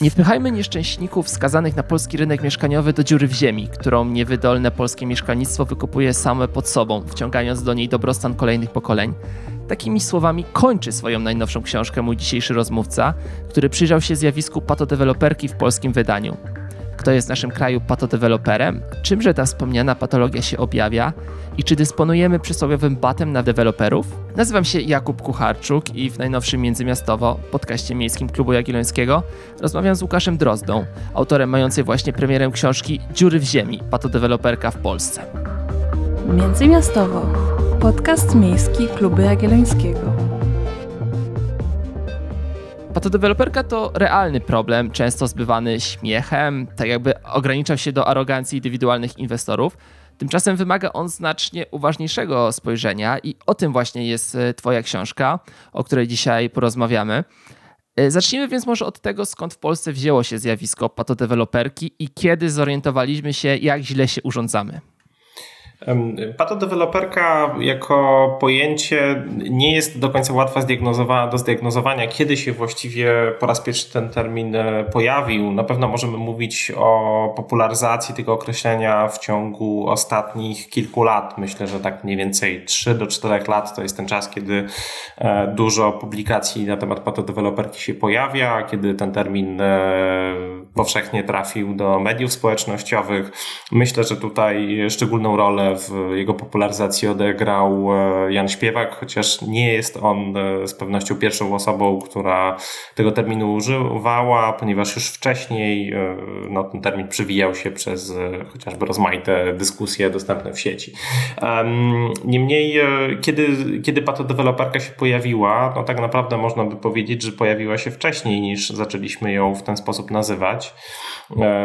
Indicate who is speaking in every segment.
Speaker 1: Nie wpychajmy nieszczęśników skazanych na polski rynek mieszkaniowy do dziury w ziemi, którą niewydolne polskie mieszkalnictwo wykupuje same pod sobą, wciągając do niej dobrostan kolejnych pokoleń. Takimi słowami kończy swoją najnowszą książkę mój dzisiejszy rozmówca, który przyjrzał się zjawisku patodeweloperki w polskim wydaniu kto jest w naszym kraju patodeweloperem, czymże ta wspomniana patologia się objawia i czy dysponujemy przysłowiowym batem na deweloperów? Nazywam się Jakub Kucharczuk i w najnowszym Międzymiastowo, podcaście miejskim Klubu Jagiellońskiego, rozmawiam z Łukaszem Drozdą, autorem mającej właśnie premierę książki Dziury w ziemi, patodeweloperka w Polsce.
Speaker 2: Międzymiastowo, podcast miejski Klubu Jagiellońskiego.
Speaker 1: Patodeweloperka to realny problem, często zbywany śmiechem, tak jakby ograniczał się do arogancji indywidualnych inwestorów. Tymczasem wymaga on znacznie uważniejszego spojrzenia i o tym właśnie jest e, Twoja książka, o której dzisiaj porozmawiamy. E, zacznijmy więc może od tego, skąd w Polsce wzięło się zjawisko patodeweloperki i kiedy zorientowaliśmy się, jak źle się urządzamy.
Speaker 3: Patodeweloperka jako pojęcie nie jest do końca łatwa do zdiagnozowania, kiedy się właściwie po raz pierwszy ten termin e, pojawił. Na pewno możemy mówić o popularyzacji tego określenia w ciągu ostatnich kilku lat. Myślę, że tak mniej więcej 3 do 4 lat to jest ten czas, kiedy e, dużo publikacji na temat patodeweloperki się pojawia, kiedy ten termin e, powszechnie trafił do mediów społecznościowych. Myślę, że tutaj szczególną rolę w jego popularyzacji odegrał e, Jan Śpiewak, chociaż nie jest on e, z pewnością pierwszą osobą, która tego terminu używała, ponieważ już wcześniej e, no, ten termin przywijał się przez chociażby rozmaite dyskusje dostępne w sieci. Niemniej, kiedy, kiedy patodeweloperka się pojawiła, no tak naprawdę można by powiedzieć, że pojawiła się wcześniej niż zaczęliśmy ją w ten sposób nazywać.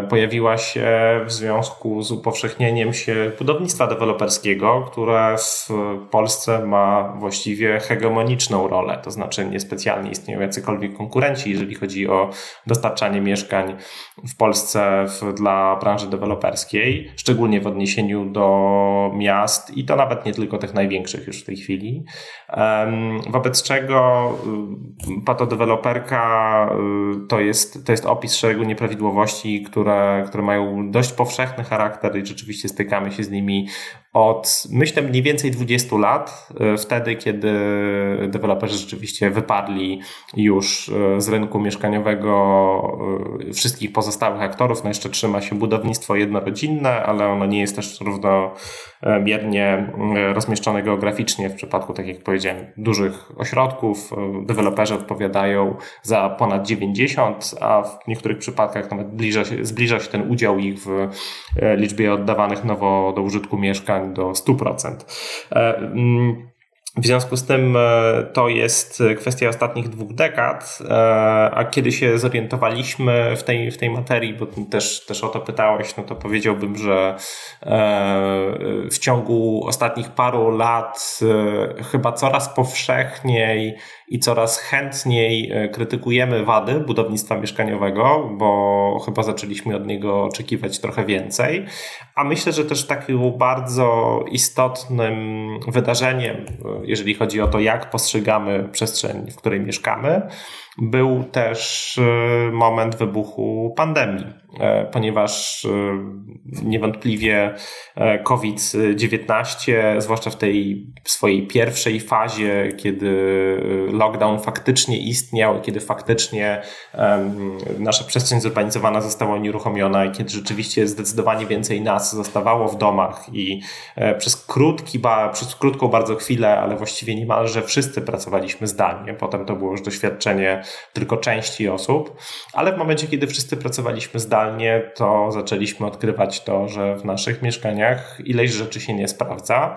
Speaker 3: Pojawiła się w związku z upowszechnieniem się budownictwa deweloperskiego, które w Polsce ma właściwie hegemoniczną rolę, to znaczy niespecjalnie istnieją jacykolwiek konkurenci, jeżeli chodzi o dostarczanie mieszkań w Polsce w, dla branży deweloperskiej, szczególnie w odniesieniu do miast i to nawet nie tylko tych największych już w tej chwili. Wobec czego y, patodeweloperka y, to jest, to jest opis szeregu nieprawidłowości, które, które mają dość powszechny charakter i rzeczywiście stykamy się z nimi od myślę mniej więcej 20 lat, e, wtedy kiedy deweloperzy rzeczywiście wypadli już e, z rynku mieszkaniowego e, wszystkich pozostałych aktorów. No jeszcze trzyma się budownictwo jednorodzinne, ale ono nie jest też równomiernie rozmieszczone geograficznie w przypadku, tak jak powiedziałem, dużych ośrodków. Deweloperzy odpowiadają za ponad 90, a w niektórych przypadkach nawet zbliża się, zbliża się ten udział ich w liczbie oddawanych nowo do użytku mieszkań do 100%. E, mm, w związku z tym e, to jest kwestia ostatnich dwóch dekad, e, a kiedy się zorientowaliśmy w tej, w tej materii, bo też, też o to pytałeś, no to powiedziałbym, że w ciągu ostatnich paru lat chyba coraz powszechniej i coraz chętniej e, krytykujemy wady budownictwa mieszkaniowego, bo chyba zaczęliśmy od niego oczekiwać trochę więcej. A myślę, że też takim bardzo istotnym wydarzeniem, e, jeżeli chodzi o to, jak postrzegamy przestrzeń, w której mieszkamy, był też e, moment wybuchu pandemii, e, ponieważ e, niewątpliwie COVID-19, zwłaszcza w tej swojej pierwszej fazie, kiedy lockdown faktycznie istniał, kiedy faktycznie nasza przestrzeń zurbanizowana została unieruchomiona i kiedy rzeczywiście zdecydowanie więcej nas zostawało w domach i przez, krótki, przez krótką bardzo chwilę, ale właściwie niemalże wszyscy pracowaliśmy zdalnie. Potem to było już doświadczenie tylko części osób, ale w momencie, kiedy wszyscy pracowaliśmy zdalnie, to zaczęliśmy odkrywać to, że w naszych mieszkaniach ileś rzeczy się nie sprawdza,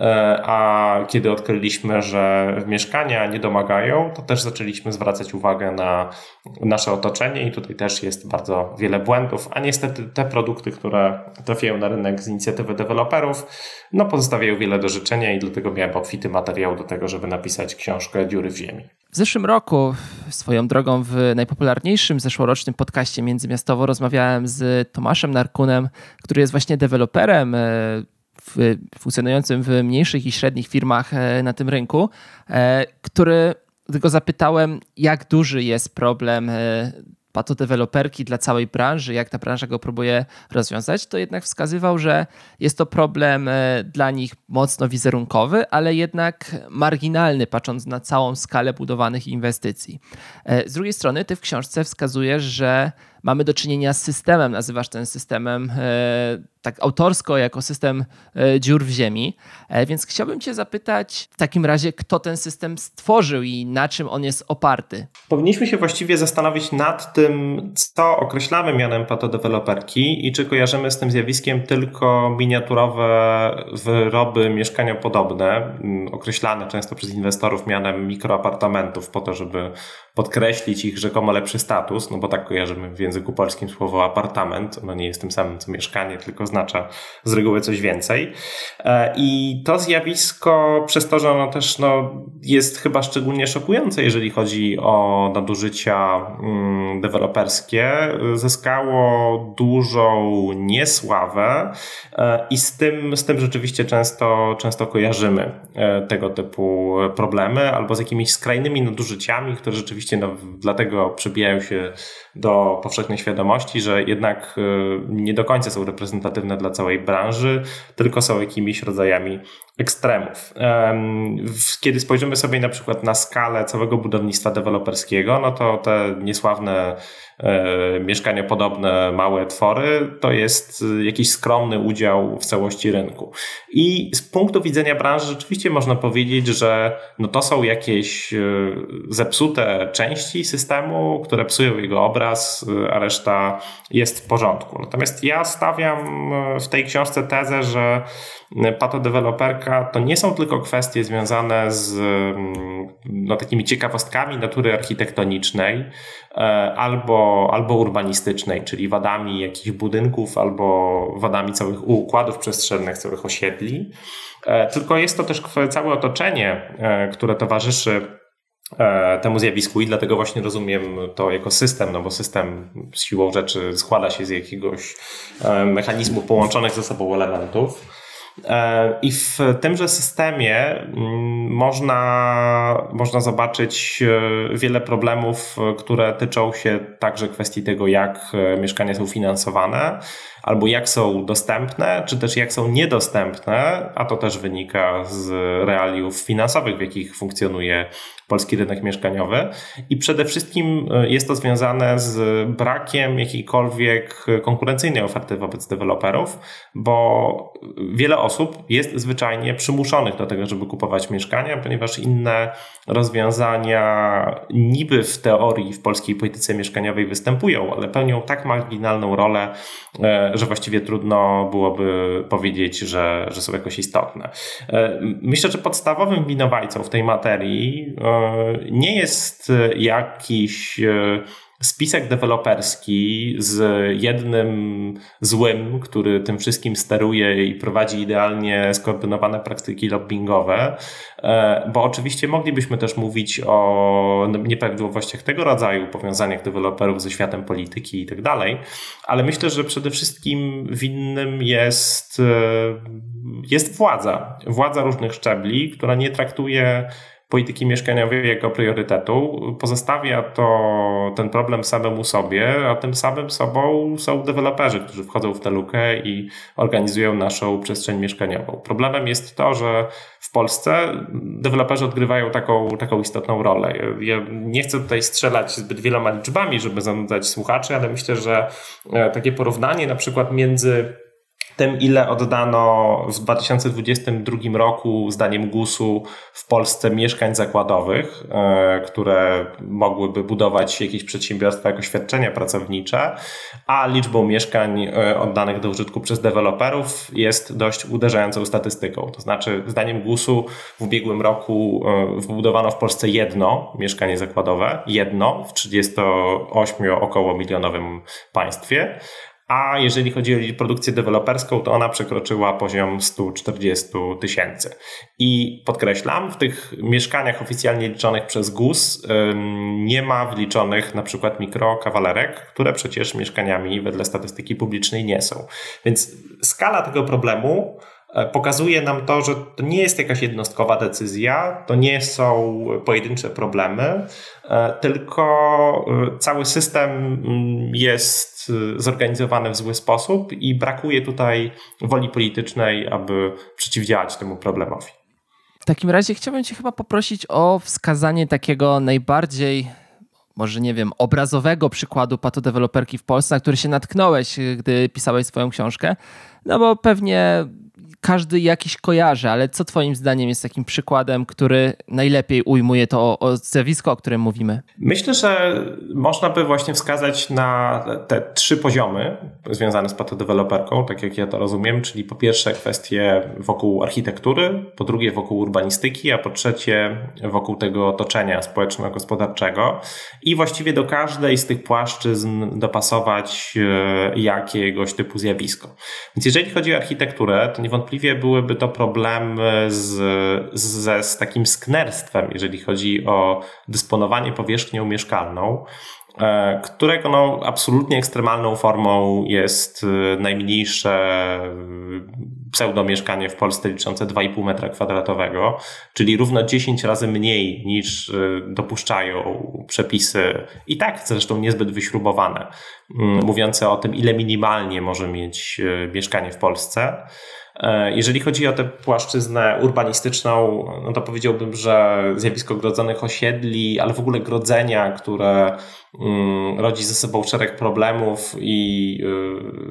Speaker 3: e, a kiedy odkryliśmy, że mieszkania nie domagają, to też zaczęliśmy zwracać uwagę na nasze otoczenie i tutaj też jest bardzo wiele błędów, a niestety te produkty, które trafiają na rynek z inicjatywy deweloperów, no pozostawiają wiele do życzenia i dlatego miałem obfity materiał do tego, żeby napisać książkę Dziury w ziemi.
Speaker 1: W zeszłym roku, swoją drogą w najpopularniejszym zeszłorocznym podcaście Międzymiastowo rozmawiałem z Tomaszem Narkunem, który jest właśnie deweloperem e, funkcjonującym w mniejszych i średnich firmach e, na tym rynku, e, który, go zapytałem, jak duży jest problem patodeweloperki dla całej branży, jak ta branża go próbuje rozwiązać, to jednak wskazywał, że jest to problem e, dla nich mocno wizerunkowy, ale jednak marginalny, patrząc na całą skalę budowanych inwestycji. E, z drugiej strony, ty w książce wskazujesz, że mamy do czynienia z systemem, nazywasz ten systemem e, tak autorsko jako system e, dziur w ziemi. E, więc chciałbym Cię zapytać w takim razie, kto ten system stworzył i na czym on jest oparty?
Speaker 3: Powinniśmy się właściwie zastanowić nad tym, co określamy mianem patodeweloperki i czy kojarzymy z tym zjawiskiem tylko miniaturowe wyroby mieszkaniopodobne, określane często przez inwestorów mianem mikroapartamentów po to, żeby podkreślić ich rzekomo lepszy status, no bo tak kojarzymy w języku polskim słowo apartament, ono nie jest tym samym co mieszkanie, tylko oznacza z reguły coś więcej. E, I to zjawisko, przez to, że ono też no, jest chyba szczególnie szokujące, jeżeli chodzi o nadużycia mm, deweloperskie, zyskało dużą niesławę e, i z tym, z tym rzeczywiście często, często kojarzymy e, tego typu problemy albo z jakimiś skrajnymi nadużyciami, które rzeczywiście no, dlatego przebijają się do powszechnej świadomości, że jednak nie do końca są reprezentatywne reprezentatywne dla całej branży, tylko są jakimiś rodzajami ekstremów. Kiedy spojrzymy sobie na przykład na skalę całego budownictwa deweloperskiego, no to te niesławne e, mieszkaniopodobne małe twory to jest jakiś skromny udział w całości rynku. I z punktu widzenia branży rzeczywiście można powiedzieć, że no to są jakieś e, zepsute części systemu, które psują jego obraz, e, a reszta jest w porządku. Natomiast ja stawiam w tej książce tezę, że patodeweloperka to nie są tylko kwestie związane z mm, no, takimi ciekawostkami natury architektonicznej e, albo, albo urbanistycznej, czyli wadami jakichś budynków albo wadami całych układów przestrzennych, całych osiedli. E, tylko jest to też całe otoczenie, e, które towarzyszy temu zjawisku i dlatego właśnie rozumiem to jako system, no bo system z siłą rzeczy składa się z jakiegoś mechanizmu połączonych ze sobą elementów. E, I w tymże systemie mm, można, można zobaczyć e, wiele problemów, które tyczą się także kwestii tego, jak e, mieszkania są finansowane, albo jak są dostępne, czy też jak są niedostępne, a to też wynika z realiów finansowych, w jakich funkcjonuje polski rynek mieszkaniowy. I przede wszystkim e, jest to związane z brakiem jakiejkolwiek konkurencyjnej oferty wobec deweloperów, bo wiele osób jest zwyczajnie przymuszonych do tego, żeby kupować mieszkania, ponieważ inne rozwiązania niby w teorii w polskiej polityce mieszkaniowej występują, ale pełnią tak marginalną rolę, e, że właściwie trudno byłoby powiedzieć, że, że są jakoś istotne. E, myślę, że podstawowym winowajcą w tej materii e, nie jest jakiś spisek deweloperski z jednym złym, który tym wszystkim steruje i prowadzi idealnie skoordynowane praktyki lobbyingowe, e, bo oczywiście moglibyśmy też mówić o nieprawidłowościach tego rodzaju, powiązaniach deweloperów ze światem polityki i tak dalej, ale myślę, że przede wszystkim winnym jest, e, jest władza. Władza różnych szczebli, która nie traktuje polityki mieszkaniowej jako priorytetu. Pozostawia to ten problem samemu sobie, a tym samym sobą są deweloperzy, którzy wchodzą w tę lukę i organizują naszą przestrzeń mieszkaniową. Problemem jest to, że w Polsce deweloperzy odgrywają taką, taką istotną rolę. Ja nie chcę tutaj strzelać zbyt wieloma liczbami, żeby zanudzać słuchaczy, ale myślę, że e, takie porównanie na przykład między tym, ile oddano w 2022 roku, zdaniem GUS-u, w Polsce mieszkań zakładowych, e, które mogłyby budować jakieś przedsiębiorstwa jako świadczenia pracownicze, a liczbą mieszkań e, oddanych do użytku przez deweloperów jest dość uderzającą statystyką. To znaczy, zdaniem GUS-u w ubiegłym roku e, wybudowano w Polsce jedno mieszkanie zakładowe, jedno w 38 około milionowym państwie, a jeżeli chodzi o produkcję deweloperską, to ona przekroczyła poziom 140 tysięcy. I podkreślam, w tych mieszkaniach oficjalnie liczonych przez GUS nie ma wliczonych na przykład mikrokawalerek, które przecież mieszkaniami wedle statystyki publicznej nie są. Więc skala tego problemu pokazuje nam to, że to nie jest jakaś jednostkowa decyzja, to nie są pojedyncze problemy, tylko cały system mm, jest zorganizowany w zły sposób i brakuje tutaj woli politycznej, aby przeciwdziałać temu problemowi.
Speaker 1: W takim razie chciałbym Cię chyba poprosić o wskazanie takiego najbardziej może nie wiem, obrazowego przykładu patodeweloperki w Polsce, na który się natknąłeś, gdy pisałeś swoją książkę? No bo pewnie każdy jakiś kojarzy, ale co Twoim zdaniem jest takim przykładem, który najlepiej ujmuje to zjawisko, o którym mówimy?
Speaker 3: Myślę, że można by właśnie wskazać na te trzy poziomy związane z patodeweloperką, tak jak ja to rozumiem, czyli po pierwsze kwestie wokół architektury, po drugie wokół urbanistyki, a po trzecie wokół tego otoczenia społeczno-gospodarczego i właściwie do każdej z tych płaszczyzn dopasować e, jakiegoś typu zjawisko. Więc jeżeli chodzi o architekturę, to niewątpliwie niewątpliwie byłyby to problemy z, z, z takim sknerstwem, jeżeli chodzi o dysponowanie powierzchnią mieszkalną e, którego no, absolutnie ekstremalną formą jest e, najmniejsze e, pseudomieszkanie w Polsce liczące 2,5 metra kwadratowego, czyli równo 10 razy mniej niż dopuszczają przepisy i tak zresztą niezbyt wyśrubowane, mówiące o tym, ile minimalnie może mieć mieszkanie w Polsce. E, jeżeli chodzi o tę płaszczyznę urbanistyczną, no to powiedziałbym, że zjawisko grodzonych osiedli, ale w ogóle grodzenia, które mm, rodzi ze sobą szereg problemów i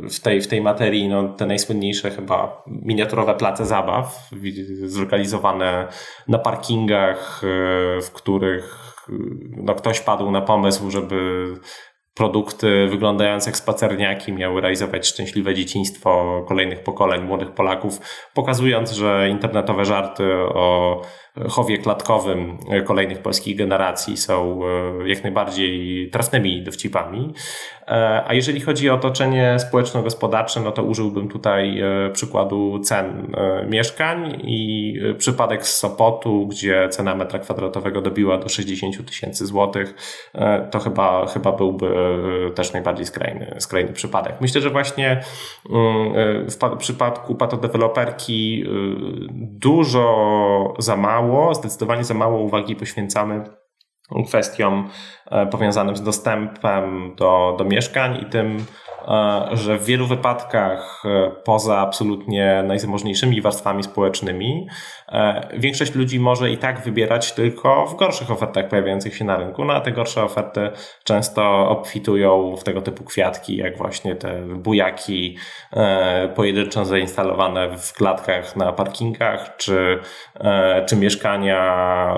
Speaker 3: y, w tej, w tej materii no, te najsłynniejsze chyba miniaturowe place zabaw zlokalizowane na parkingach, y, w których y, no, ktoś padł na pomysł, żeby produkty wyglądające jak spacerniaki miały realizować szczęśliwe dzieciństwo kolejnych pokoleń młodych Polaków, pokazując, że internetowe żarty o chowie klatkowym kolejnych polskich generacji są e, jak najbardziej trafnymi dowcipami. E, a jeżeli chodzi o otoczenie społeczno-gospodarcze, no to użyłbym tutaj e, przykładu cen mieszkań i przypadek z Sopotu, gdzie cena metra kwadratowego dobiła do 60 tysięcy złotych, to chyba, chyba byłby też najbardziej skrajny, skrajny przypadek. Myślę, że właśnie mm, w przypadku patodeweloperki dużo za mało mało, zdecydowanie za mało uwagi poświęcamy kwestiom e, powiązanym z dostępem do, do mieszkań i tym, że w wielu wypadkach e, poza absolutnie najzamożniejszymi warstwami społecznymi e, większość ludzi może i tak wybierać tylko w gorszych ofertach pojawiających się na rynku, no a te gorsze oferty często obfitują w tego typu kwiatki, jak właśnie te bujaki pojedynczo zainstalowane w klatkach na parkingach, czy, czy mieszkania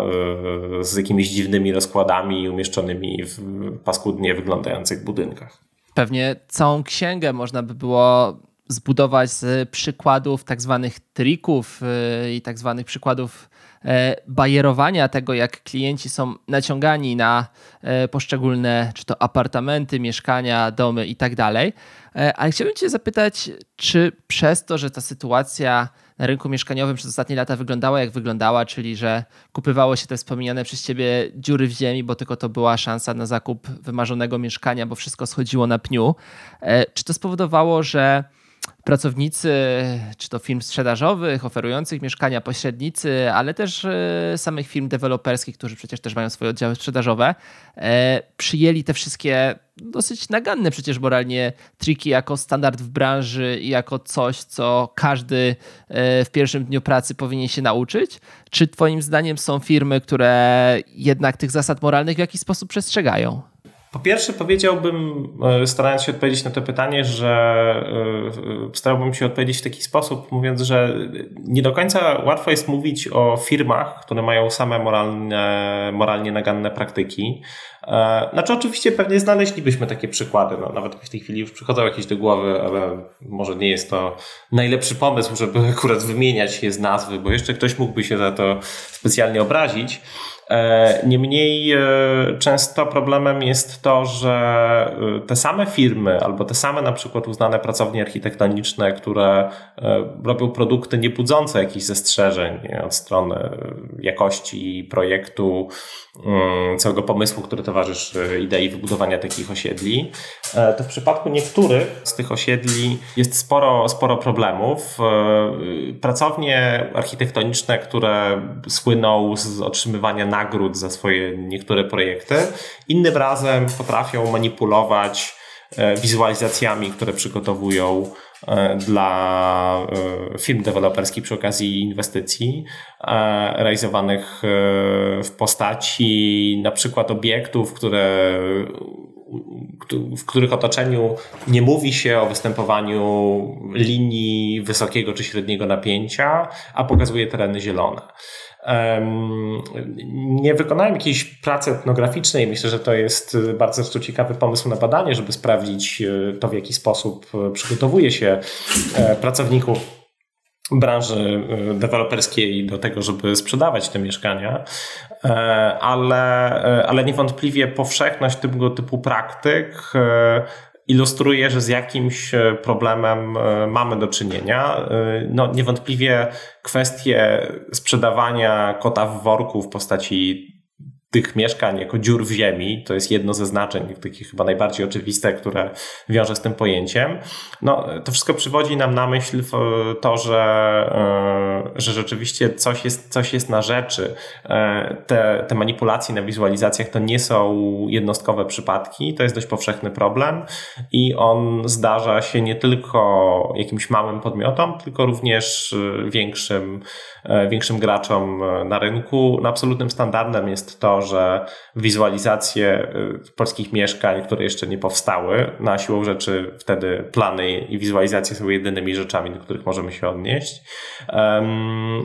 Speaker 3: z jakimiś dziwnymi rozkładami umieszczonymi w paskudnie wyglądających budynkach.
Speaker 1: Pewnie całą księgę można by było zbudować z przykładów tak zwanych trików y, i tak zwanych przykładów e, bajerowania tego, jak klienci są naciągani na e, poszczególne, czy to apartamenty, mieszkania, domy i tak dalej. E, ale chciałbym Cię zapytać, czy przez to, że ta sytuacja na rynku mieszkaniowym przez ostatnie lata wyglądała jak wyglądała, czyli że kupywało się te wspomniane przez ciebie dziury w ziemi, bo tylko to była szansa na zakup wymarzonego mieszkania, bo wszystko schodziło na pniu. E, czy to spowodowało, że pracownicy, czy to firm sprzedażowych, oferujących mieszkania, pośrednicy, ale też e, samych firm deweloperskich, którzy przecież też mają swoje oddziały sprzedażowe, e, przyjęli te wszystkie dosyć naganne przecież moralnie triki jako standard w branży i jako coś, co każdy e, w pierwszym dniu pracy powinien się nauczyć? Czy Twoim zdaniem są firmy, które jednak tych zasad moralnych w jakiś sposób przestrzegają?
Speaker 3: Po pierwsze, powiedziałbym, e, starając się odpowiedzieć na to pytanie, że e, starałbym się odpowiedzieć w taki sposób, mówiąc, że nie do końca łatwo jest mówić o firmach, które mają same moralne, moralnie naganne praktyki. E, znaczy, oczywiście pewnie znaleźlibyśmy takie przykłady. No, nawet w tej chwili już przychodzą jakieś do głowy, ale może nie jest to najlepszy pomysł, żeby akurat wymieniać je z nazwy, bo jeszcze ktoś mógłby się za to specjalnie obrazić. E, niemniej e, często problemem jest to, że e, te same firmy albo te same na przykład uznane pracownie architektoniczne, które robią produkty nie budzące jakichś zastrzeżeń od strony jakości projektu, mm, całego pomysłu, który towarzyszy idei wybudowania takich osiedli, to w przypadku niektórych z tych osiedli jest sporo, sporo problemów. Pracownie architektoniczne, które słyną z otrzymywania nagród za swoje niektóre projekty, innym razem potrafią manipulować wizualizacjami, które przygotowują E, dla e, firm deweloperskich przy okazji inwestycji e, realizowanych w postaci na przykład obiektów, które w których otoczeniu nie mówi się o występowaniu linii wysokiego czy średniego napięcia, a pokazuje tereny zielone. Nie wykonałem jakiejś pracy etnograficznej. Myślę, że to jest bardzo ciekawy pomysł na badanie, żeby sprawdzić e, to, w jaki sposób e, przygotowuje się e, pracowników branży deweloperskiej do tego, żeby sprzedawać te mieszkania, ale, ale niewątpliwie powszechność tego typu praktyk ilustruje, że z jakimś e, problemem e, mamy do czynienia. E, no, niewątpliwie kwestie sprzedawania kota w worku w postaci tych mieszkań jako dziur w ziemi, to jest jedno ze znaczeń, takich chyba najbardziej oczywiste, które wiąże z tym pojęciem. No, to wszystko przywodzi nam na myśl to, że, e, że rzeczywiście coś jest, coś jest na rzeczy. E, te, te manipulacje na wizualizacjach to nie są jednostkowe przypadki, to jest dość powszechny problem i on zdarza się nie tylko jakimś małym podmiotom, tylko również większym, e, większym graczom na rynku. No, absolutnym standardem jest to, że wizualizacje y, polskich mieszkań, które jeszcze nie powstały, na siłą rzeczy wtedy plany i wizualizacje są jedynymi rzeczami, do których możemy się odnieść,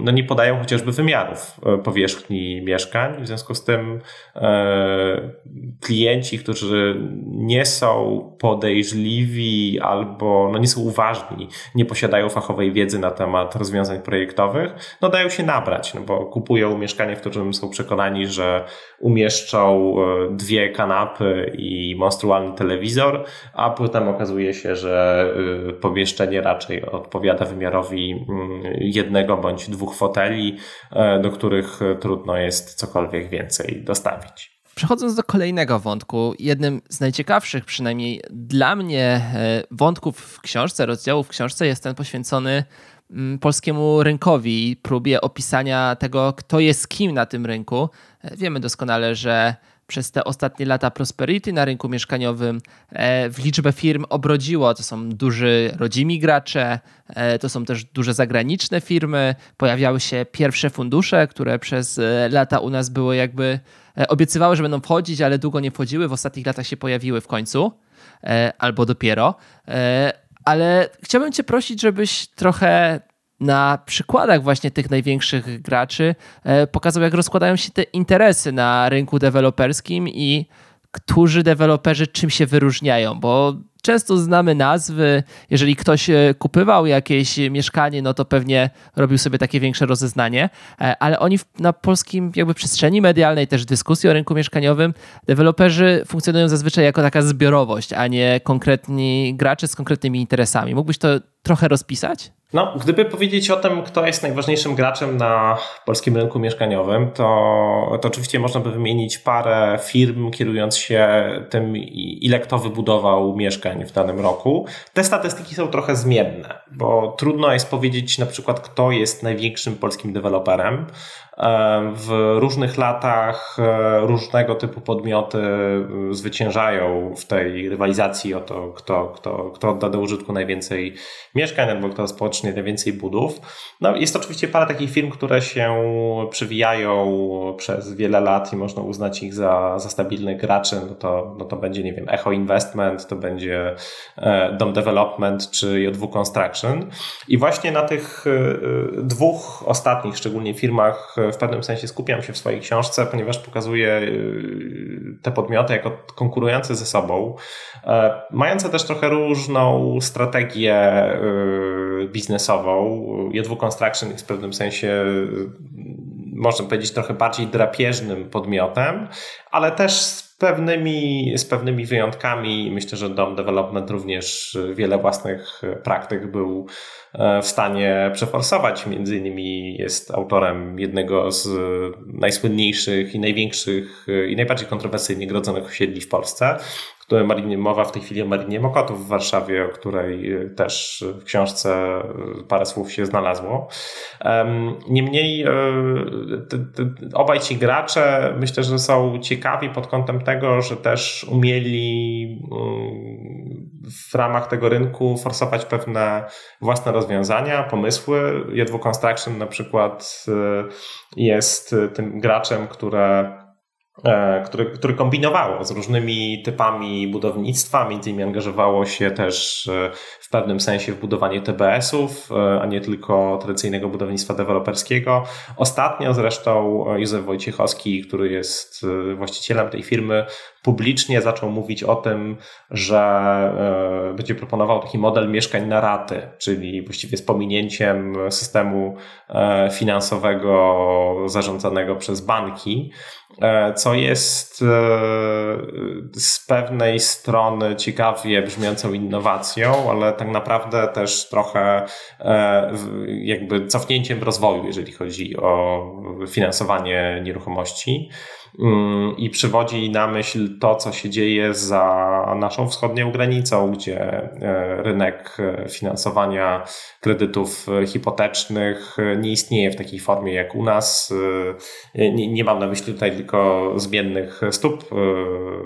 Speaker 3: no nie podają chociażby wymiarów y, powierzchni mieszkań. W związku z tym y, klienci, którzy nie są podejrzliwi albo no nie są uważni, nie posiadają fachowej wiedzy na temat rozwiązań projektowych, no dają się nabrać, no bo kupują mieszkanie, w którym są przekonani, że umieszczał e, dwie kanapy i monstrualny telewizor, a potem okazuje się, że e, pomieszczenie raczej odpowiada wymiarowi mm, jednego bądź dwóch foteli, e, do których trudno jest cokolwiek więcej dostawić.
Speaker 1: Przechodząc do kolejnego wątku, jednym z najciekawszych, przynajmniej dla mnie, wątków w książce, rozdziałów w książce jest ten poświęcony polskiemu rynkowi i próbie opisania tego, kto jest kim na tym rynku. Wiemy doskonale, że przez te ostatnie lata prosperity na rynku mieszkaniowym e, w liczbę firm obrodziło. To są duży rodzimi gracze, e, to są też duże zagraniczne firmy. Pojawiały się pierwsze fundusze, które przez e, lata u nas były jakby obiecywały, że będą wchodzić, ale długo nie wchodziły. W ostatnich latach się pojawiły w końcu, albo dopiero. Ale chciałbym Cię prosić, żebyś trochę na przykładach właśnie tych największych graczy e, pokazał, jak rozkładają się te interesy na rynku deweloperskim i którzy deweloperzy czym się wyróżniają, bo często znamy nazwy. Jeżeli ktoś e, kupywał jakieś mieszkanie, no to pewnie robił sobie takie większe rozeznanie, e, ale oni na polskim jakby przestrzeni medialnej, też dyskusji o rynku mieszkaniowym, deweloperzy funkcjonują zazwyczaj jako taka zbiorowość, a nie konkretni gracze z konkretnymi interesami. Mógłbyś to trochę rozpisać?
Speaker 3: No, gdyby powiedzieć o tym, kto jest najważniejszym graczem na polskim rynku mieszkaniowym, to, to oczywiście można by wymienić parę firm, kierując się tym, ile kto wybudował mieszkań w danym roku. Te statystyki są trochę zmienne, bo trudno jest powiedzieć na przykład, kto jest największym polskim deweloperem. W różnych latach e, różnego typu podmioty e, zwyciężają w tej rywalizacji o to, kto, kto, kto odda do użytku najwięcej mieszkań albo kto spocznie najwięcej budów. No, jest oczywiście parę takich firm, które się przywijają przez wiele lat i można uznać ich za, za stabilnych graczy. No to, no to będzie, nie wiem, Echo Investment, to będzie e, Dom Development czy J2 Construction. I właśnie na tych dwóch ostatnich, szczególnie firmach, w pewnym sensie skupiam się w swojej książce, ponieważ pokazuję y, te podmioty jako konkurujące ze sobą, e, mające też trochę różną strategię y, biznesową. Jedwu Construction jest w pewnym sensie y, można powiedzieć trochę bardziej drapieżnym podmiotem, ale też pewnymi, z pewnymi wyjątkami. Myślę, że Dom Development również wiele własnych praktyk był w stanie przeforsować. Między innymi jest autorem jednego z najsłynniejszych i największych i najbardziej kontrowersyjnie grodzonych osiedli w Polsce, które Marinie, mowa w tej chwili o Marinie Mokotów w Warszawie, o której e, też w książce e, parę słów się znalazło. Niemniej obaj ci gracze myślę, że są ciekawi pod kątem tego, że też umieli mm, w ramach tego rynku forsować pewne własne rozwiązania, pomysły. Jedwo Construction na przykład e, jest tym graczem, które E, który, który kombinowało z różnymi typami budownictwa, między innymi angażowało się też e, w pewnym sensie w budowanie TBS-ów, e, a nie tylko tradycyjnego budownictwa deweloperskiego. Ostatnio zresztą Józef Wojciechowski, który jest właścicielem tej firmy, publicznie zaczął mówić o tym, że będzie proponował taki model mieszkań na raty, czyli właściwie z pominięciem systemu finansowego zarządzanego przez banki. E, jest e, z pewnej strony ciekawie brzmiącą innowacją, ale tak naprawdę też trochę e, jakby cofnięciem rozwoju, jeżeli chodzi o finansowanie nieruchomości. Mm, i przywodzi na myśl to, co się dzieje za naszą wschodnią granicą, gdzie e, rynek e, finansowania kredytów e, hipotecznych nie istnieje w takiej formie jak u nas. Nie, mam na myśli tutaj tylko zmiennych stóp,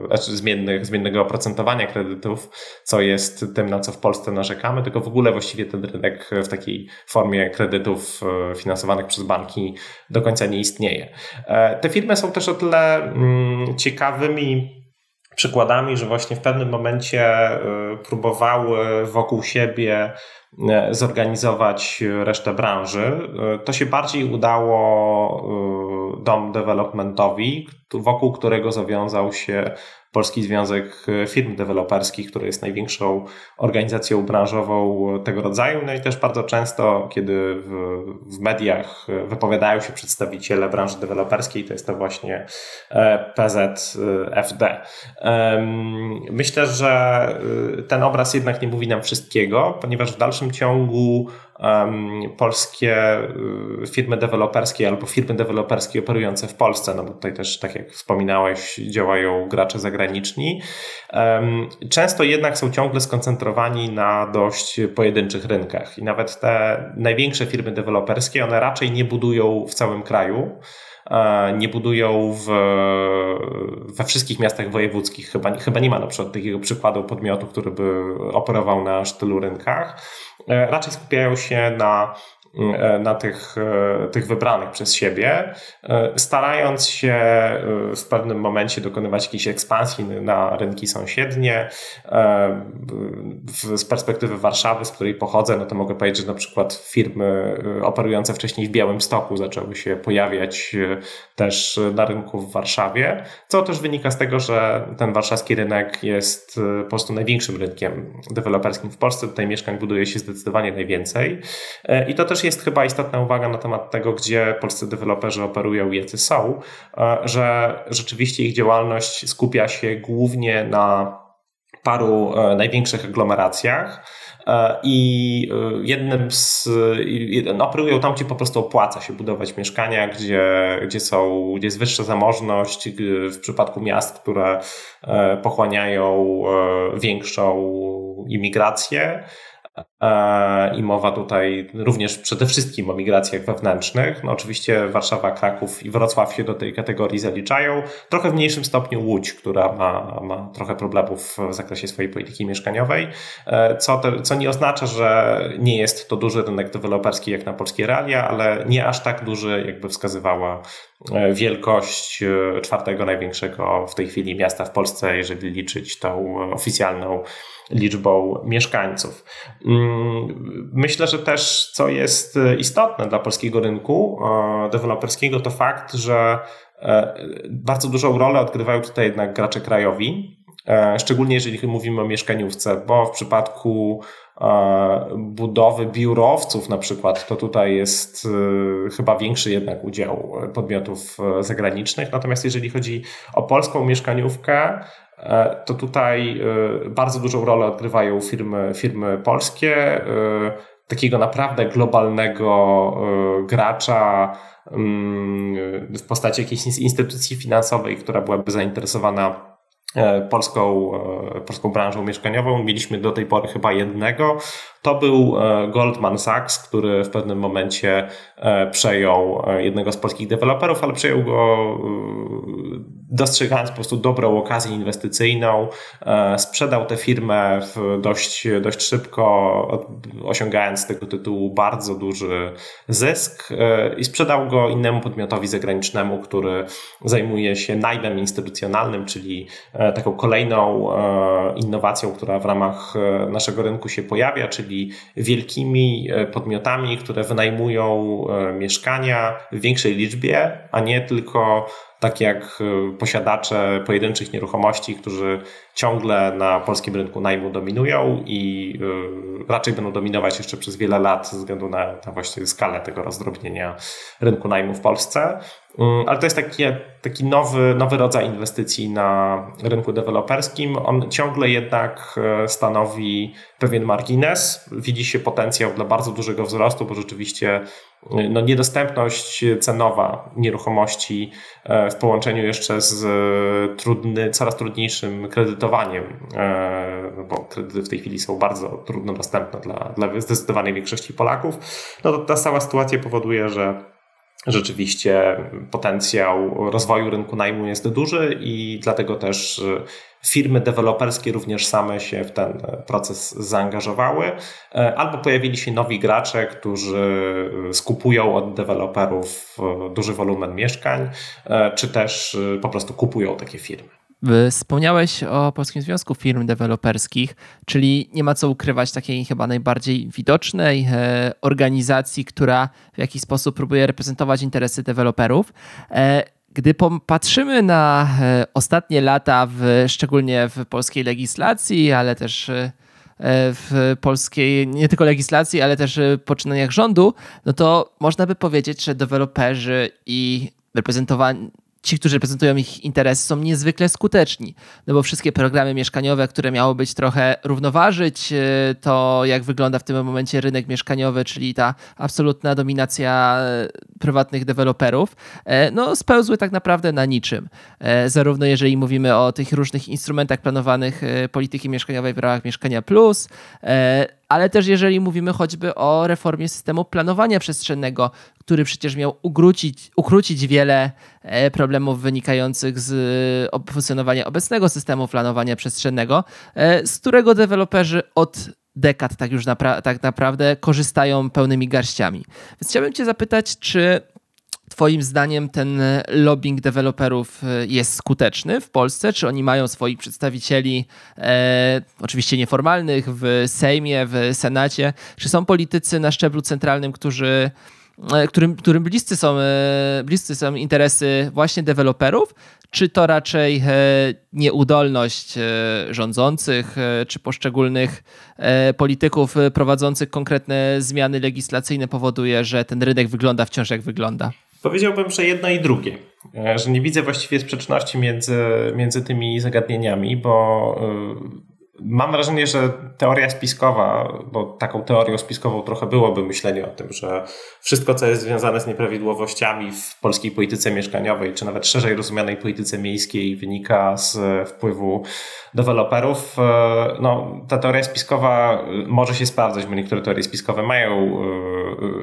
Speaker 3: znaczy zmiennych, zmiennego oprocentowania kredytów, co jest tym, na co w Polsce narzekamy, tylko w ogóle właściwie ten rynek w takiej formie kredytów finansowanych przez banki do końca nie istnieje. Te firmy są też o tyle Mm, ciekawymi przykładami, że właśnie w pewnym momencie y, próbowały wokół siebie y, zorganizować resztę branży. Y, to się bardziej udało Dom Developmentowi, wokół którego zawiązał się Polski Związek Firm Deweloperskich, który jest największą organizacją branżową tego rodzaju. No i też bardzo często, kiedy w, w mediach wypowiadają się przedstawiciele branży deweloperskiej, to jest to właśnie e, PZFD. Myślę, że e, ten obraz jednak nie mówi nam wszystkiego, ponieważ w dalszym ciągu polskie y, firmy deweloperskie albo firmy deweloperskie operujące w Polsce, no bo tutaj też, tak jak wspominałeś, działają gracze zagraniczni, często jednak są ciągle skoncentrowani na dość pojedynczych rynkach i nawet te największe firmy deweloperskie, one raczej nie budują w całym kraju, e, nie budują w, we wszystkich miastach wojewódzkich. Chyba, chyba nie ma na przykład takiego przykładu podmiotu, który by operował na sztylu rynkach. E, raczej skupiają się na na tych, e, tych wybranych przez siebie, e, starając się w pewnym momencie dokonywać jakiejś ekspansji na rynki sąsiednie. Z perspektywy Warszawy, z której pochodzę, no to mogę powiedzieć, że na przykład firmy operujące wcześniej w Białym Stoku zaczęły się pojawiać też na rynku w Warszawie, co też wynika z tego, że ten warszawski rynek jest po prostu największym rynkiem deweloperskim w Polsce. Tutaj mieszkań buduje się zdecydowanie najwięcej. I to też jest chyba istotna uwaga na temat tego, gdzie polscy deweloperzy operują i jacy są, e, że rzeczywiście ich działalność skupia się głównie na paru e, największych aglomeracjach. E, I jednym z. No, operują tam, gdzie po prostu opłaca się budować mieszkania, gdzie, gdzie, są, gdzie jest wyższa zamożność, w przypadku miast, które pochłaniają większą imigrację. E, I mowa tutaj również przede wszystkim o migracjach wewnętrznych. No oczywiście Warszawa, Kraków i Wrocław się do tej kategorii zaliczają. Trochę w mniejszym stopniu Łódź, która ma, ma trochę problemów w zakresie swojej polityki mieszkaniowej, e, co, te, co nie oznacza, że nie jest to duży rynek deweloperski jak na polskie realia, ale nie aż tak duży, jakby wskazywała e, wielkość czwartego największego w tej chwili miasta w Polsce, jeżeli liczyć tą oficjalną liczbą mieszkańców. Mm, myślę, że też co jest istotne dla polskiego rynku e, deweloperskiego, to fakt, że e, bardzo dużą rolę odgrywają tutaj jednak gracze krajowi, e, szczególnie jeżeli mówimy o mieszkaniówce, bo w przypadku budowy biurowców na przykład, to tutaj jest chyba większy jednak udział podmiotów zagranicznych. Natomiast jeżeli chodzi o polską mieszkaniówkę, to tutaj bardzo dużą rolę odgrywają firmy, firmy polskie takiego naprawdę globalnego e, gracza mm, w postaci jakiejś instytucji finansowej, która byłaby zainteresowana E, polską, e, polską branżą mieszkaniową. Mieliśmy do tej pory chyba jednego. To był e, Goldman Sachs, który w pewnym momencie przejął jednego z polskich deweloperów, ale przejął go dostrzegając po prostu dobrą okazję inwestycyjną. Sprzedał tę firmę dość, dość szybko, osiągając z tego tytułu bardzo duży zysk i sprzedał go innemu podmiotowi zagranicznemu, który zajmuje się najmem instytucjonalnym, czyli E, taką kolejną e, innowacją, która w ramach e, naszego rynku się pojawia, czyli wielkimi podmiotami, które wynajmują mieszkania w większej liczbie, a nie tylko tak jak posiadacze pojedynczych nieruchomości, którzy ciągle na polskim rynku najmu dominują i raczej będą dominować jeszcze przez wiele lat ze względu na, na właśnie skalę tego rozdrobnienia rynku najmu w Polsce. Mm, ale to jest taki, nowy, nowy rodzaj inwestycji na rynku deweloperskim. On ciągle jednak e, stanowi pewien margines. Widzi się potencjał dla bardzo dużego wzrostu, bo rzeczywiście e, no, niedostępność cenowa nieruchomości e, w połączeniu jeszcze z trudny, coraz trudniejszym kredytowaniem, no bo kredyty w tej chwili są bardzo trudno dostępne dla, dla zdecydowanej większości Polaków, no to ta cała sytuacja powoduje, że rzeczywiście potencjał rozwoju rynku najmu jest duży i dlatego też e, firmy deweloperskie również same się w ten proces zaangażowały, e, albo pojawili się nowi gracze, którzy skupują od deweloperów duży wolumen mieszkań, czy też po prostu kupują takie firmy.
Speaker 1: Wspomniałeś o Polskim Związku Firm Deweloperskich, czyli nie ma co ukrywać takiej chyba najbardziej widocznej e, organizacji, która w jakiś sposób próbuje reprezentować interesy deweloperów. E, gdy popatrzymy na e, ostatnie lata, w, szczególnie w polskiej legislacji, ale też w polskiej, nie tylko legislacji, ale też poczynaniach rządu, no to można by powiedzieć, że deweloperzy i reprezentowani ci, którzy reprezentują ich interesy, są niezwykle skuteczni. No bo wszystkie programy mieszkaniowe, które miały być trochę równoważyć e, to, jak wygląda w tym momencie rynek mieszkaniowy, czyli ta absolutna dominacja e, prywatnych deweloperów, e, no spełzły tak naprawdę na niczym. Zarówno jeżeli mówimy o tych różnych instrumentach planowanych polityki mieszkaniowej w ramach Mieszkania Plus, ale też jeżeli mówimy choćby o reformie systemu planowania przestrzennego, który przecież miał ukrócić, ukrócić wiele e, problemów wynikających z e, funkcjonowania obecnego systemu planowania przestrzennego, e, z którego deweloperzy od dekad tak już napra tak naprawdę korzystają pełnymi garściami. Więc chciałbym Cię zapytać, czy Twoim zdaniem ten lobbying deweloperów jest skuteczny w Polsce? Czy oni mają swoich przedstawicieli, e, oczywiście nieformalnych, w Sejmie, w Senacie? Czy są politycy na szczeblu centralnym, którzy którym, którym bliscy, są, e, bliscy są interesy właśnie deweloperów, czy to raczej nieudolność rządzących, czy poszczególnych polityków prowadzących konkretne zmiany legislacyjne powoduje, że ten rynek wygląda wciąż jak wygląda?
Speaker 3: Powiedziałbym, że jedno i drugie, e, że nie widzę właściwie sprzeczności między, między tymi zagadnieniami, bo e, Mam wrażenie, że teoria spiskowa, bo taką teorią spiskową trochę byłoby myślenie o tym, że wszystko, co jest związane z nieprawidłowościami w polskiej polityce mieszkaniowej, czy nawet szerzej rozumianej polityce miejskiej, wynika z wpływu deweloperów. E, no, ta teoria spiskowa może się sprawdzać, bo niektóre teorie spiskowe mają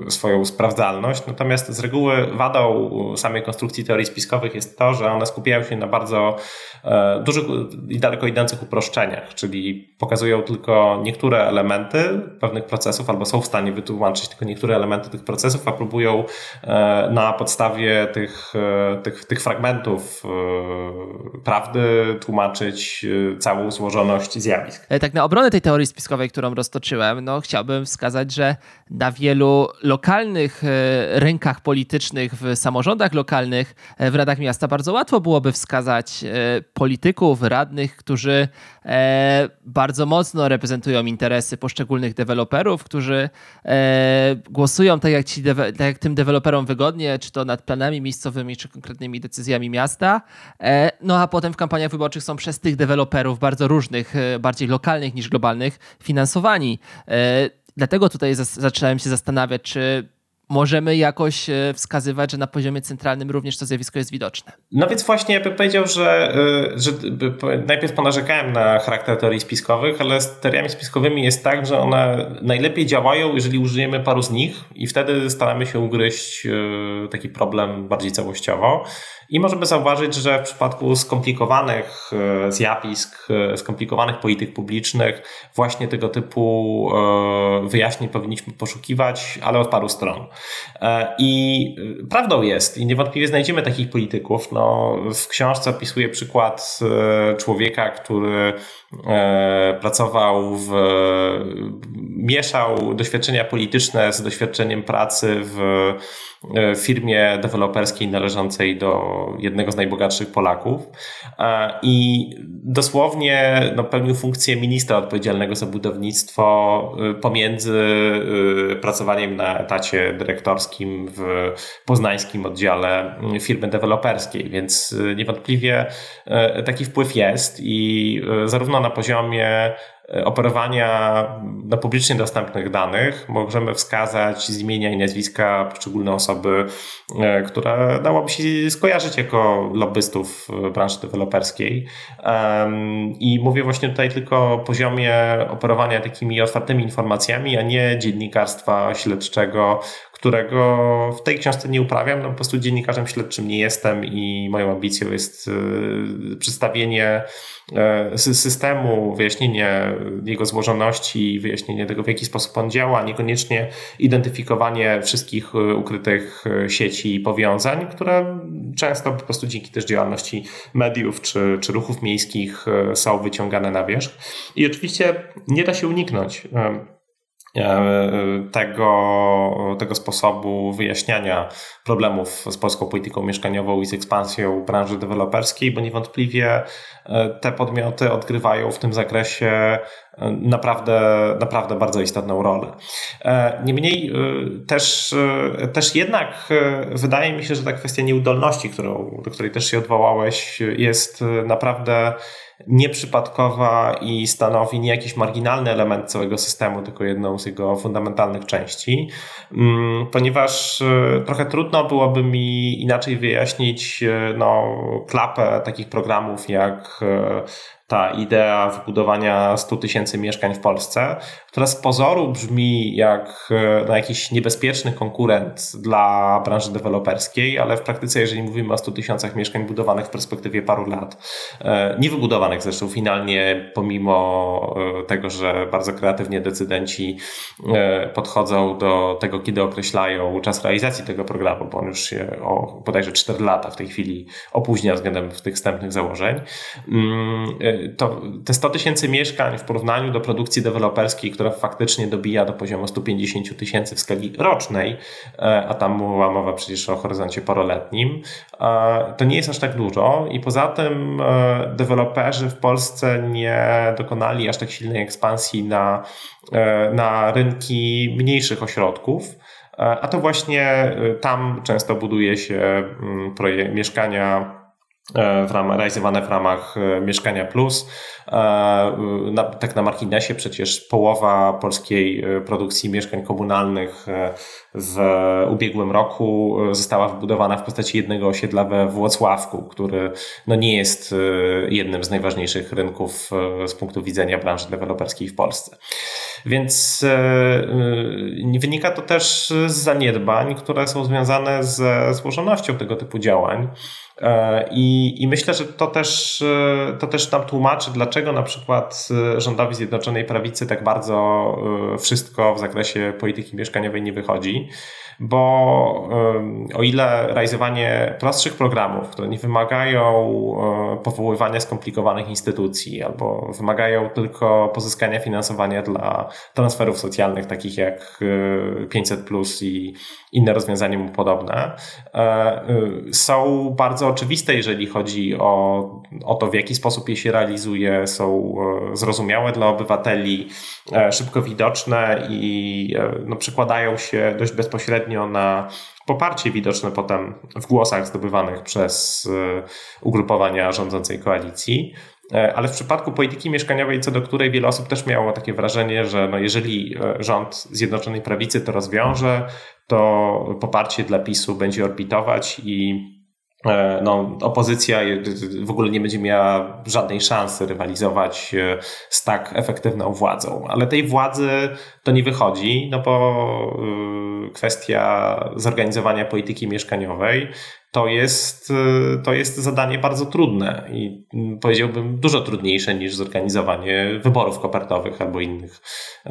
Speaker 3: e, swoją sprawdzalność, natomiast z reguły wadą samej konstrukcji teorii spiskowych jest to, że one skupiają się na bardzo e, dużych i daleko idących uproszczeniach, czyli pokazują tylko niektóre elementy pewnych procesów, albo są w stanie wytłumaczyć tylko niektóre elementy tych procesów, a próbują e, na podstawie tych, e, tych, tych fragmentów e, prawdy tłumaczyć całą złożoność zjawisk.
Speaker 1: Tak na obronę tej teorii spiskowej, którą roztoczyłem, no chciałbym wskazać, że na wielu lokalnych rynkach politycznych, w samorządach lokalnych, w radach miasta bardzo łatwo byłoby wskazać polityków, radnych, którzy bardzo mocno reprezentują interesy poszczególnych deweloperów, którzy głosują tak jak, ci, tak jak tym deweloperom wygodnie, czy to nad planami miejscowymi, czy konkretnymi decyzjami miasta. E, no a potem w kampaniach wyborczych są przez tych deweloperów bardzo różnych, e, bardziej lokalnych niż globalnych, finansowani. E, dlatego tutaj zacząłem się zastanawiać, czy możemy jakoś e, wskazywać, że na poziomie centralnym również to zjawisko jest widoczne.
Speaker 3: No więc właśnie ja bym powiedział, że, e, że najpierw ponarzekałem na charakter teorii spiskowych, ale z teoriami spiskowymi jest tak, że one najlepiej działają, jeżeli użyjemy paru z nich i wtedy staramy się ugryźć e, taki problem bardziej całościowo. I możemy zauważyć, że w przypadku skomplikowanych e, zjawisk, e, skomplikowanych polityk publicznych, właśnie tego typu e, wyjaśnień powinniśmy poszukiwać, ale od paru stron. I prawdą jest, i niewątpliwie znajdziemy takich polityków. No, w książce opisuję przykład człowieka, który pracował w, mieszał doświadczenia polityczne z doświadczeniem pracy w E, firmie deweloperskiej należącej do jednego z najbogatszych Polaków. E, i dosłownie no, pełnił funkcję ministra odpowiedzialnego za budownictwo e, pomiędzy pracowaniem na etacie dyrektorskim w poznańskim oddziale firmy deweloperskiej, więc niewątpliwie taki wpływ jest i zarówno na poziomie E, operowania na publicznie dostępnych danych możemy wskazać z imienia i nazwiska poszczególne osoby, e, które dałoby się skojarzyć jako lobbystów branży deweloperskiej. I mówię właśnie tutaj tylko o poziomie operowania takimi otwartymi informacjami, a nie dziennikarstwa śledczego, którego w tej książce nie uprawiam. No, po prostu dziennikarzem śledczym nie jestem i moją ambicją jest e, przedstawienie E, systemu, wyjaśnienie jego złożoności, wyjaśnienie tego, w jaki sposób on działa, niekoniecznie identyfikowanie wszystkich e, ukrytych sieci i powiązań, które często po prostu dzięki też działalności mediów czy, czy ruchów miejskich są wyciągane na wierzch. I oczywiście nie da się uniknąć tego, tego sposobu wyjaśniania problemów z polską polityką mieszkaniową i z ekspansją branży deweloperskiej, bo niewątpliwie e, te podmioty odgrywają w tym zakresie e, naprawdę, naprawdę bardzo istotną rolę. E, niemniej też, też jednak wydaje mi się, że ta kwestia nieudolności, którą, do której też się odwołałeś, jest naprawdę nieprzypadkowa i stanowi nie jakiś marginalny element całego systemu, tylko jedną z jego fundamentalnych części, mm, ponieważ trochę trudno trudno byłoby mi inaczej wyjaśnić e, no, klapę takich programów jak e, ta idea wybudowania 100 tysięcy mieszkań w Polsce, która z pozoru brzmi jak no, jakiś niebezpieczny konkurent dla branży deweloperskiej, ale w praktyce, jeżeli mówimy o 100 tysiącach mieszkań budowanych w perspektywie paru lat, e, nie wybudowanych zresztą finalnie, pomimo e, tego, że bardzo kreatywnie decydenci podchodzą do tego, kiedy określają czas realizacji tego programu, bo on już się o bodajże 4 lata w tej chwili opóźnia względem tych wstępnych założeń. Mm, to te 100 tysięcy mieszkań w porównaniu do produkcji deweloperskiej, która faktycznie dobija do poziomu 150 tysięcy w skali rocznej, e, a tam była mowa przecież o horyzoncie paroletnim, e, to nie jest aż tak dużo i poza tym e, deweloperzy w Polsce nie dokonali aż tak silnej ekspansji na, na rynki mniejszych ośrodków. A to właśnie tam często buduje się mm, mieszkania w ramach, realizowane w ramach Mieszkania Plus. E, na, tak na marginesie przecież połowa polskiej e, produkcji mieszkań komunalnych e, w ubiegłym roku została wybudowana w postaci jednego osiedla we Włocławku, który no nie jest jednym z najważniejszych rynków z punktu widzenia branży deweloperskiej w Polsce. Więc wynika to też z zaniedbań, które są związane ze złożonością tego typu działań. E, I, I myślę, że to też, e, to też nam tłumaczy, dlaczego na przykład e, rządowi Zjednoczonej Prawicy tak bardzo wszystko w zakresie polityki mieszkaniowej nie wychodzi bo o ile realizowanie prostszych programów, które nie wymagają powoływania skomplikowanych instytucji albo wymagają tylko pozyskania finansowania dla transferów socjalnych, takich jak 500 plus i inne rozwiązania mu podobne, e, są bardzo oczywiste, jeżeli chodzi o, o to, w jaki sposób je się realizuje, są e, zrozumiałe dla obywateli, e, szybko widoczne i no, przekładają się dość bezpośrednio na poparcie widoczne potem w głosach zdobywanych przez ugrupowania rządzącej koalicji. E, ale w przypadku polityki mieszkaniowej, co do której wiele osób też miało takie wrażenie, że no jeżeli e, rząd Zjednoczonej Prawicy to rozwiąże, to poparcie dla PiSu będzie orbitować i e, no, opozycja w ogóle nie będzie miała żadnej szansy rywalizować z tak efektywną władzą. Ale tej władzy to nie wychodzi, no bo kwestia zorganizowania polityki mieszkaniowej to jest, y, to jest zadanie bardzo trudne i mm, powiedziałbym dużo trudniejsze niż zorganizowanie wyborów kopertowych albo innych e,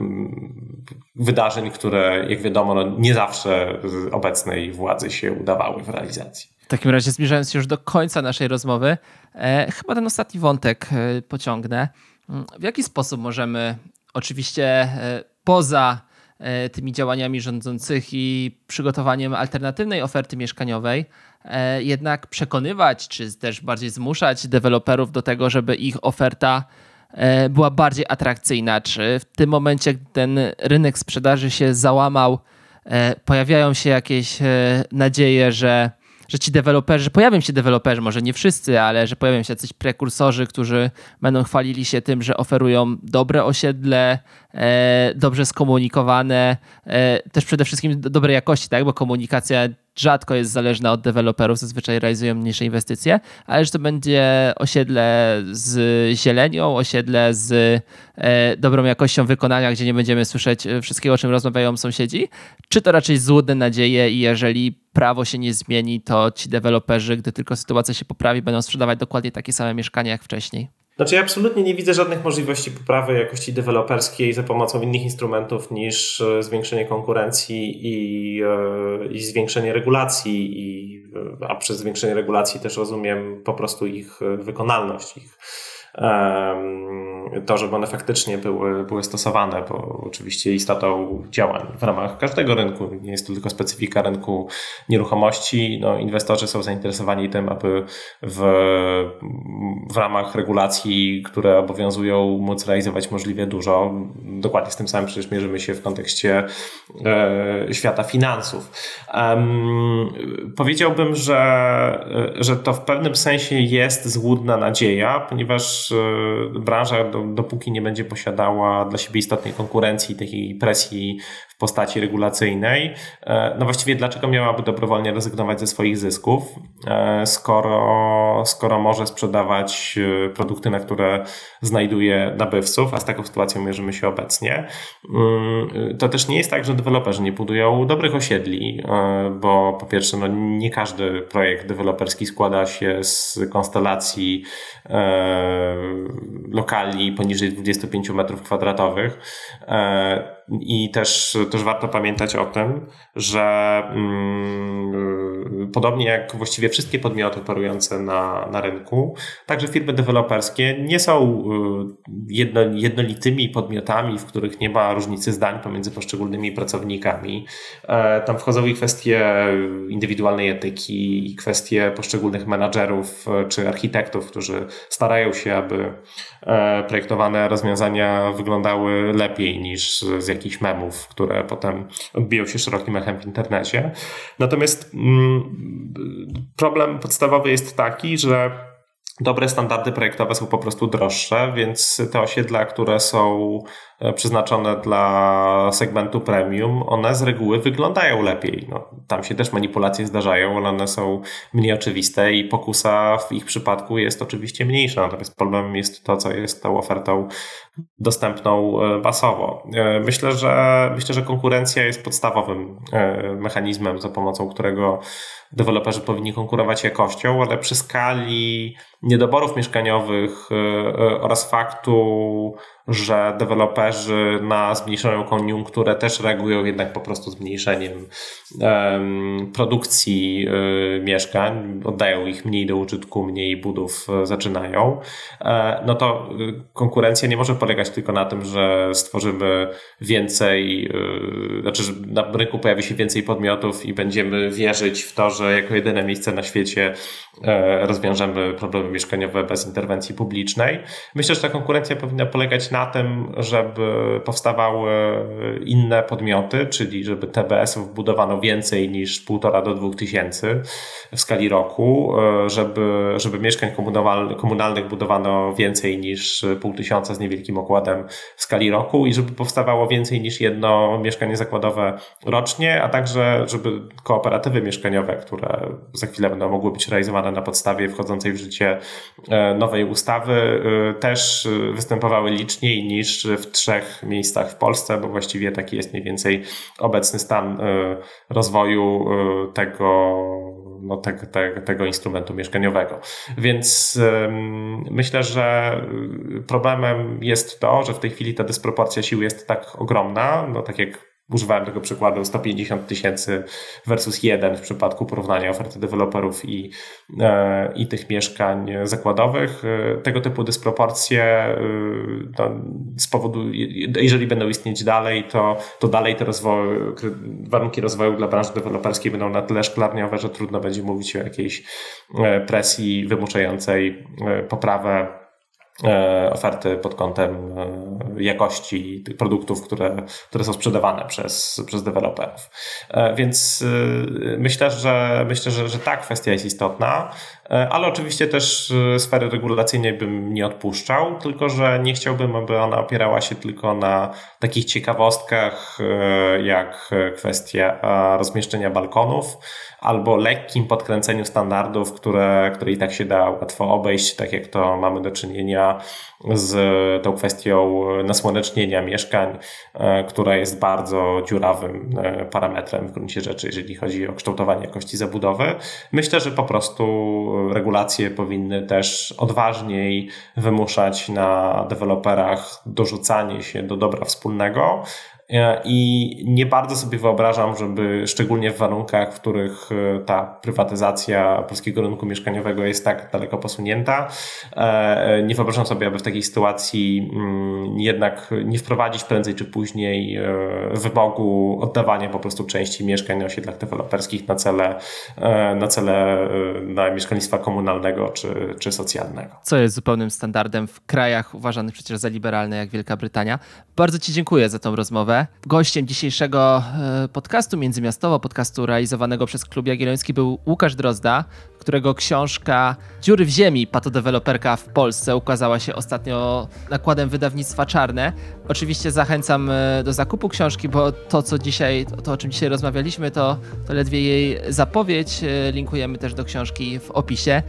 Speaker 3: mm, wydarzeń, które, jak wiadomo, no nie zawsze obecnej władzy się udawały w realizacji.
Speaker 1: W takim razie, zbliżając się już do końca naszej rozmowy, e, chyba ten ostatni wątek e, pociągnę. Mm, w jaki sposób możemy, oczywiście poza E, tymi działaniami rządzących i przygotowaniem alternatywnej oferty mieszkaniowej, e, jednak przekonywać, czy też bardziej zmuszać deweloperów do tego, żeby ich oferta e, była bardziej atrakcyjna? Czy w tym momencie, gdy ten rynek sprzedaży się załamał, pojawiają się jakieś nadzieje, że że ci deweloperzy, pojawią się deweloperzy, może nie wszyscy, ale że pojawią się jacyś prekursorzy, którzy będą chwalili się tym, że oferują dobre osiedle, e, dobrze skomunikowane, e, też przede wszystkim dobrej jakości, tak? bo komunikacja rzadko jest zależna od deweloperów, zazwyczaj realizują mniejsze inwestycje, ale że to będzie osiedle z zielenią, osiedle z e, dobrą jakością wykonania, gdzie nie będziemy słyszeć e, wszystkiego, o czym rozmawiają sąsiedzi, czy to raczej złudne nadzieje i jeżeli prawo się nie zmieni, to ci deweloperzy, gdy tylko sytuacja się poprawi, będą sprzedawać dokładnie takie same mieszkania jak wcześniej?
Speaker 3: Znaczy ja absolutnie nie widzę żadnych możliwości poprawy jakości deweloperskiej za pomocą innych instrumentów niż e, zwiększenie konkurencji i, e, i zwiększenie regulacji, i, e, a przez zwiększenie regulacji też rozumiem po prostu ich wykonalność, ich to, żeby one faktycznie były, były stosowane, bo oczywiście istotą działań w ramach każdego rynku, nie jest to tylko specyfika rynku nieruchomości, no, inwestorzy są zainteresowani tym, aby w, w ramach regulacji, które obowiązują, móc realizować możliwie dużo. Dokładnie z tym samym przecież mierzymy się w kontekście e, świata finansów. Powiedziałbym, że, że to w pewnym sensie jest złudna nadzieja, ponieważ E, branża, dopóki nie będzie posiadała dla siebie istotnej konkurencji, takiej presji postaci regulacyjnej, e, no właściwie dlaczego miałaby dobrowolnie rezygnować ze swoich zysków, e, skoro, skoro może sprzedawać produkty, na które znajduje nabywców, a z taką sytuacją mierzymy się obecnie. Mm, to też nie jest tak, że deweloperzy nie budują dobrych osiedli, bo po pierwsze, no nie każdy projekt deweloperski składa się z konstelacji lokali poniżej 25 metrów kwadratowych. I też, też warto pamiętać o tym, że mm, podobnie jak właściwie wszystkie podmioty operujące na, na rynku, także firmy deweloperskie nie są y, jedno, jednolitymi podmiotami, w których nie ma różnicy zdań pomiędzy poszczególnymi pracownikami. E, tam wchodzą i kwestie indywidualnej etyki, i kwestie poszczególnych menadżerów e, czy architektów, którzy starają się, aby E, projektowane rozwiązania wyglądały lepiej niż z jakichś memów, które potem odbiją się szerokim echem w internecie. Natomiast mm, problem podstawowy jest taki, że dobre standardy projektowe są po prostu droższe, więc te osiedla, które są przeznaczone dla segmentu premium, one z reguły wyglądają lepiej. No, tam się też manipulacje zdarzają, ale one są mniej oczywiste i pokusa w ich przypadku jest oczywiście mniejsza. Natomiast problemem jest to, co jest tą ofertą dostępną basowo. Myślę, że myślę, że konkurencja jest podstawowym mechanizmem, za pomocą którego deweloperzy powinni konkurować jakością, ale przy skali niedoborów mieszkaniowych e, e, oraz faktu, że deweloperzy na zmniejszoną koniunkturę też reagują jednak po prostu zmniejszeniem produkcji e, mieszkań, oddają ich mniej do użytku, mniej budów zaczynają, no to konkurencja nie może polegać tylko na tym, że stworzymy więcej, znaczy, że na rynku pojawi się więcej podmiotów i będziemy wierzyć w to, że jako jedyne miejsce na świecie rozwiążemy problemy mieszkaniowe bez interwencji publicznej. Myślę, że ta konkurencja powinna polegać na tym, żeby powstawały inne podmioty, czyli żeby TBS-ów budowano więcej niż półtora do dwóch tysięcy w skali roku, żeby, żeby mieszkań komunalnych budowano więcej niż pół tysiąca z niewielkim okładem w skali roku i żeby powstawało więcej niż jedno mieszkanie zakładowe rocznie, a także żeby kooperatywy mieszkaniowe, które za chwilę będą mogły być realizowane na podstawie wchodzącej w życie E, nowej ustawy e, też e, występowały liczniej niż w trzech miejscach w Polsce, bo właściwie taki jest mniej więcej obecny stan rozwoju tego, no, te, te, tego instrumentu mieszkaniowego. Więc myślę, że problemem jest to, że w tej chwili ta dysproporcja sił jest tak ogromna, no tak jak używałem tego przykładu 150 tysięcy versus 1 w przypadku porównania oferty deweloperów i, e, i tych mieszkań zakładowych. E, tego typu dysproporcje e, no, z powodu, jeżeli będą istnieć dalej, to, to dalej te rozwoje, warunki rozwoju dla branży deweloperskiej będą na tyle szklarniowe, że trudno będzie mówić o jakiejś presji wymuszającej poprawę oferty pod kątem e, jakości tych produktów, które, które są sprzedawane przez, przez deweloperów. E, więc myślę, że myślę, że, że ta kwestia jest istotna, ale oczywiście też sfery regulacyjnej bym nie odpuszczał, tylko że nie chciałbym, aby ona opierała się tylko na takich ciekawostkach, jak kwestia rozmieszczenia balkonów, albo lekkim podkręceniu standardów, które, które i tak się da łatwo obejść, tak jak to mamy do czynienia z tą kwestią nasłonecznienia mieszkań, e, która jest bardzo dziurawym e, parametrem w gruncie rzeczy, jeżeli chodzi o kształtowanie jakości zabudowy. Myślę, że po prostu regulacje powinny też odważniej wymuszać na deweloperach dorzucanie się do dobra wspólnego, I nie bardzo sobie wyobrażam, żeby szczególnie w warunkach, w których e, ta prywatyzacja polskiego rynku mieszkaniowego jest tak daleko posunięta, e, nie wyobrażam sobie, aby w takiej sytuacji mm, jednak nie wprowadzić prędzej czy później wymogu oddawania po prostu części mieszkań na osiedlach deweloperskich na cele, na cele na mieszkalnictwa komunalnego czy, czy socjalnego.
Speaker 1: Co jest zupełnym standardem w krajach uważanych przecież za liberalne jak Wielka Brytania. Bardzo Ci dziękuję za tą rozmowę. Gościem dzisiejszego e, podcastu Międzymiastowo, podcastu realizowanego przez Klub Jagielloński był Łukasz Drozda, którego książka Dziury w ziemi, patodeweloperka w Polsce ukazała się ostatnio nakładem wydawnictwa Czarne. Oczywiście zachęcam e, do zakupu książki, bo to, co dzisiaj, to o czym dzisiaj rozmawialiśmy, to, to ledwie jej zapowiedź. E, linkujemy też do książki w opisie.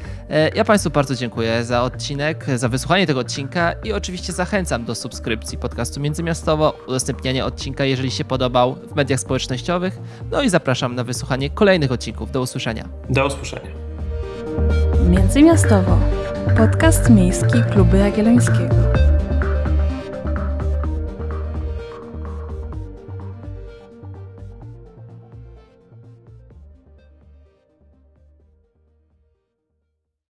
Speaker 1: Ja Państwu bardzo dziękuję za odcinek, za wysłuchanie tego odcinka i oczywiście zachęcam do subskrypcji podcastu Międzymiastowo, udostępniania odcinka odcinka, jeżeli się podobał w mediach społecznościowych. No i zapraszam na wysłuchanie kolejnych odcinków. Do usłyszenia.
Speaker 3: Do usłyszenia.
Speaker 2: Międzymiastowo. Podcast miejski Kluby Jagiellońskiego.